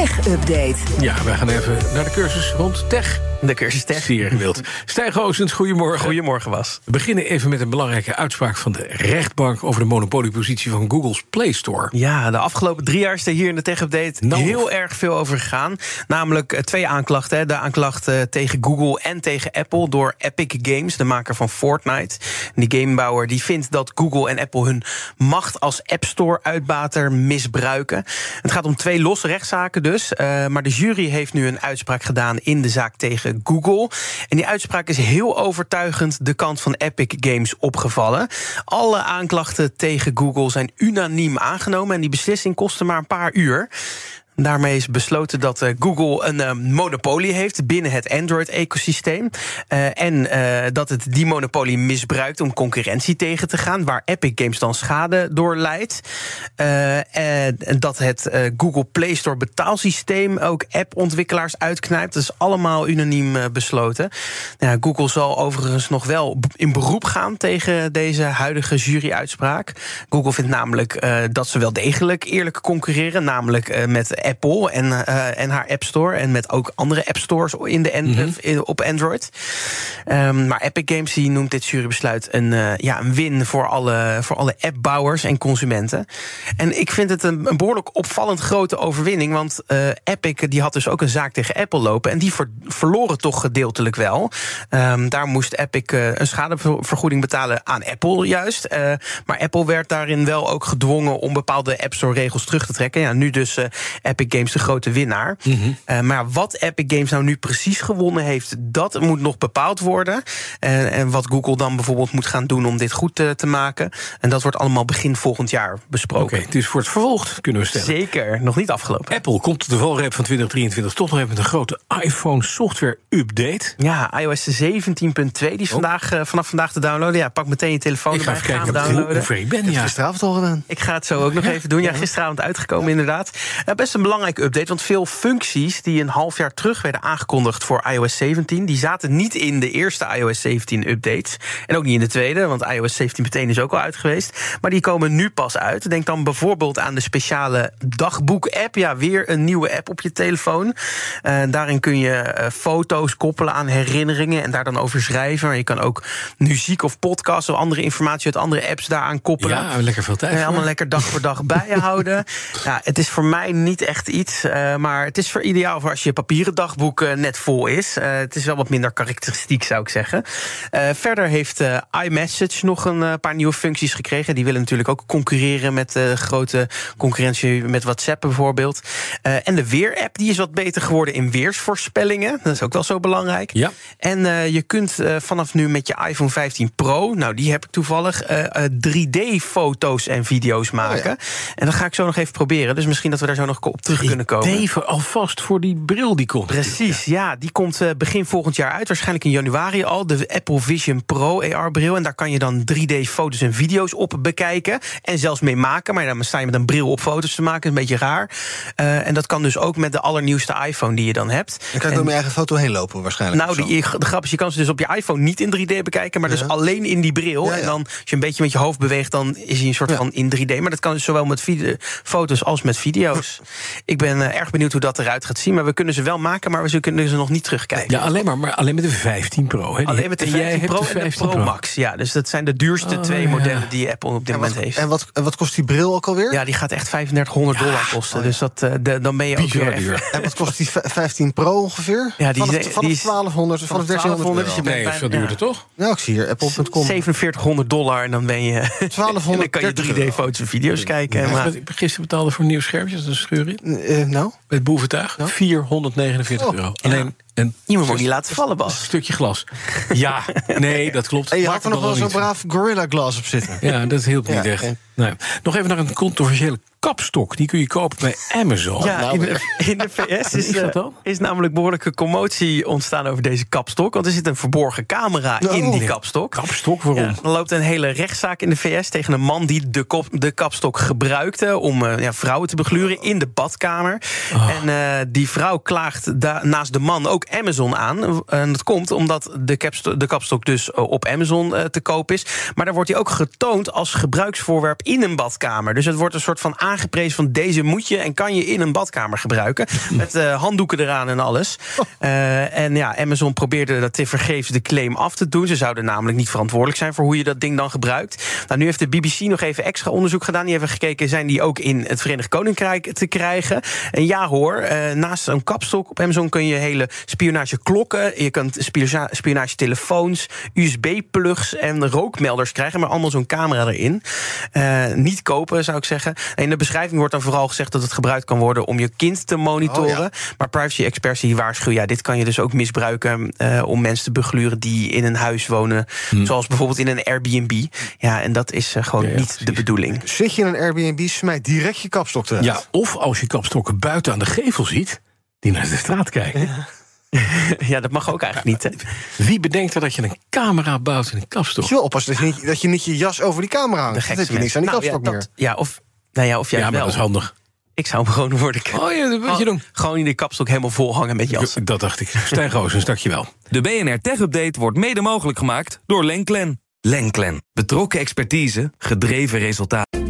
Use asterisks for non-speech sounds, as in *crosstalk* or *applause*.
Tech Update. Ja, wij gaan even naar de cursus rond tech. De cursus tech. Zie je gewild. Stijn Goosens, goedemorgen. Goedemorgen, Was. We beginnen even met een belangrijke uitspraak van de rechtbank... over de monopoliepositie van Google's Play Store. Ja, de afgelopen drie jaar is er hier in de Tech Update Nou. heel erg veel over gegaan. Namelijk eh, twee aanklachten. hè. De aanklacht eh, tegen Google en tegen Apple door Epic Games, de maker van Fortnite. En die gamebouwer die vindt dat Google en Apple hun macht als App Store-uitbater misbruiken. Het gaat om twee losse rechtszaken dus. eh, maar de jury heeft nu een uitspraak gedaan in de zaak tegen Google. En die uitspraak is heel overtuigend de kant van Epic Games opgevallen. Alle aanklachten tegen Google zijn unaniem aangenomen. En die beslissing kostte maar een paar uur. Daarmee is besloten dat eh, Google een eh, monopolie heeft binnen het Android-ecosysteem. Eh, en dat het die monopolie misbruikt om concurrentie tegen te gaan, waar Epic Games dan schade door leidt. En dat het Google Play Store betaalsysteem ook appontwikkelaars uitknijpt. Dat is allemaal unaniem besloten. Ja, Google zal overigens nog wel in beroep gaan tegen deze huidige juryuitspraak. Google vindt namelijk dat ze wel degelijk eerlijk concurreren, namelijk eh, met Apple en, eh, en haar App Store en met ook andere App Stores in de in- op Android. Ehm, maar Epic Games die noemt dit jurybesluit een, eh, ja, een win voor alle, voor alle appbouwers en consumenten. En ik vind het een, een behoorlijk opvallend grote overwinning. Want eh, Epic die had dus ook een zaak tegen Apple lopen. En die ver- verloren toch gedeeltelijk wel. Ehm, daar moest Epic een schadevergoeding betalen aan Apple juist. Maar Apple werd daarin wel ook gedwongen om bepaalde App Store regels terug te trekken. Ja, nu dus Epic Games de grote winnaar. Eh, maar wat Epic Games nou nu precies gewonnen heeft, dat moet nog bepaald worden. En, en wat Google dan bijvoorbeeld moet gaan doen om dit goed eh, te maken. En dat wordt allemaal begin volgend jaar Oké, besproken. het is voor het vervolgd, kunnen we stellen. Zeker, nog niet afgelopen. Apple komt de valreep van 2023 toch nog even met een grote iPhone software update. Ja, iOS 17.2, die is vandaag, eh, vanaf vandaag te downloaden. Ja, pak meteen je telefoon Ik ga erbij, even kijken hem hoe, hoe downloaden. ver ik ben. Ja. Gisteravond al gedaan. Ik ga het zo ook nog even doen. Ja, gisteravond uitgekomen inderdaad. Ja, best een belangrijke update, want veel functies... die een half jaar terug werden aangekondigd voor iOS 17... die zaten niet in de eerste iOS 17 updates. En ook niet in de tweede, want iOS 17.1 is ook al uit geweest. Maar die komen nu pas uit. Denk dan bijvoorbeeld aan de speciale dagboek-app. Ja, weer een nieuwe app op je telefoon. Eh, daarin kun je eh, foto's koppelen aan herinneringen... en daar dan over schrijven. Maar je kan ook muziek of podcasts... of andere informatie uit andere apps daaraan koppelen. Ja, lekker veel tijd. Voor. allemaal lekker dag voor dag bijhouden. *laughs* Ja, het is voor mij niet echt iets. eh, maar het is voor ideaal voor als je papieren dagboek net vol is. Eh, het is wel wat minder karakteristiek, zou ik zeggen. Eh, verder heeft iMessage nog een paar nieuwe functies gekregen. Die willen natuurlijk ook concurreren met de grote concurrentie met WhatsApp bijvoorbeeld. En de Weer-app die is wat beter geworden in weersvoorspellingen. Dat is ook wel zo belangrijk. Ja. En je kunt vanaf nu met je iPhone 15 Pro, nou die heb ik toevallig, eh, eh, 3D-foto's en video's maken. En dat ga ik zo nog even proberen. Dus misschien dat we daar zo nog op terug kunnen komen. Even alvast voor die bril die komt. Precies, ja, die komt eh, begin volgend jaar uit. Waarschijnlijk in januari al. De Apple Vision Pro AR-bril. En daar kan je dan 3D-foto's en video's op bekijken. En zelfs mee maken. Maar dan sta je met een bril op foto's te maken. Een beetje raar. Eh, en dat kan dus ook met de allernieuwste iPhone die je dan hebt. Dan kan ik En- door mijn eigen foto heen lopen waarschijnlijk. nou, die, de grap is, je kan ze dus op je iPhone niet in 3D bekijken, maar dus alleen in die bril. Ja, ja. En dan, als je een beetje met je hoofd beweegt, dan is hij een soort Ja. van in 3D. Maar dat kan dus zowel met foto's als met video's. *laughs* Ik ben eh, erg benieuwd hoe dat eruit gaat zien. Maar we kunnen ze wel maken, maar we kunnen ze nog niet terugkijken. Ja, alleen maar, maar alleen met de 15 Pro. Hè. Alleen met de en jij 15 hebt Pro de en de 15 Pro Max. Ja, dus dat zijn de duurste Oh, twee ja. modellen die Apple op dit en, moment wat, heeft. en, wat, en wat kost die bril ook alweer? ja, die gaat echt 3500 dollar kosten. Dus dat, eh, de- dan ben je ook weer duur. *laughs* En wat kost die v- 15 Pro ongeveer? Ja, die vanaf, is- vanaf die is- 1200, vanaf 1300 dus je euro. bent Nee, bijna- veel duurder ja. toch? Nou, ik zie hier apple.com. 4700 dollar en dan ben je. en *laughs* dan kan je 3D-foto's en video's kijken. Ja, maar, gisteren betaalde voor een nieuw schermpje, dat is een scheur in. Eh, nou, Met boeventuig, 449 Oh. euro. Alleen Een Je moet hem niet laten vallen, een Bas. stukje glas. Ja, nee, dat klopt. En je had er nog wel zo'n braaf Gorilla Glass op zitten. Ja, dat hielp niet Ja, echt. en- Nee. Nog even naar een controversiële kapstok. Die kun je kopen bij Amazon. Ja, nou in, de, in de VS is, eh, is namelijk behoorlijke commotie ontstaan over deze kapstok. Want er zit een verborgen camera Oh. in die kapstok. Kapstok, waarom? Ja, er loopt een hele rechtszaak in de VS tegen een man die de, kop, de kapstok gebruikte om eh, ja, vrouwen te begluren in de badkamer. Oh. En eh, die vrouw klaagt da- naast de man ook Amazon aan. En dat komt omdat de, kapstok, dus eh, op Amazon eh, te koop is. Maar daar wordt hij ook getoond als gebruiksvoorwerp in een badkamer. Dus het wordt een soort van aangeprezen van deze moet je en kan je in een badkamer gebruiken. Met eh, handdoeken eraan en alles. En ja, Amazon probeerde dat te vergeefs de claim af te doen. Ze zouden namelijk niet verantwoordelijk zijn voor hoe je dat ding dan gebruikt. Nou, nu heeft de BBC nog even extra onderzoek gedaan. Die hebben gekeken, zijn die ook in het Verenigd Koninkrijk te krijgen? En ja hoor, naast een kapstok op Amazon kun je hele spionageklokken... je kunt spiona- spionagetelefoons, USB-plugs en rookmelders krijgen... maar allemaal zo'n camera erin. Eh, niet kopen, zou ik zeggen. En in de beschrijving wordt dan vooral gezegd dat het gebruikt kan worden... om je kind te monitoren. Oh, ja. Maar privacy-experts die waarschuwen... ja, dit kan je dus ook misbruiken eh, om mensen te begluren... die in een huis wonen, zoals bijvoorbeeld in een Airbnb. Ja, en dat is eh, gewoon Ja, ja, niet precies. de bedoeling. Zit je in een Airbnb, smijt direct je kapstok eruit. Ja, of als je kapstokken buiten aan de gevel ziet, die naar de straat kijken. *laughs* ja, dat mag ook eigenlijk niet. Hè? Wie bedenkt er dat je een camera bouwt in een kapstok? Je wel oppassen dat je, niet, dat je niet je jas over die camera hangt. Dan gekste heb je niks aan die mensen. kapstok Nou, ja, meer. dat- ja, of, nou ja, of jij Ja, maar wel. dat is handig. Ik zou hem gewoon worden. Oh ja, dat moet je doen. Gewoon in de kapstok helemaal vol hangen met jassen. Dat dacht ik. Stijn Roosens, dankjewel. De BNR Tech Update wordt mede mogelijk gemaakt door Lenklen. Lenklen. Betrokken expertise, gedreven resultaten.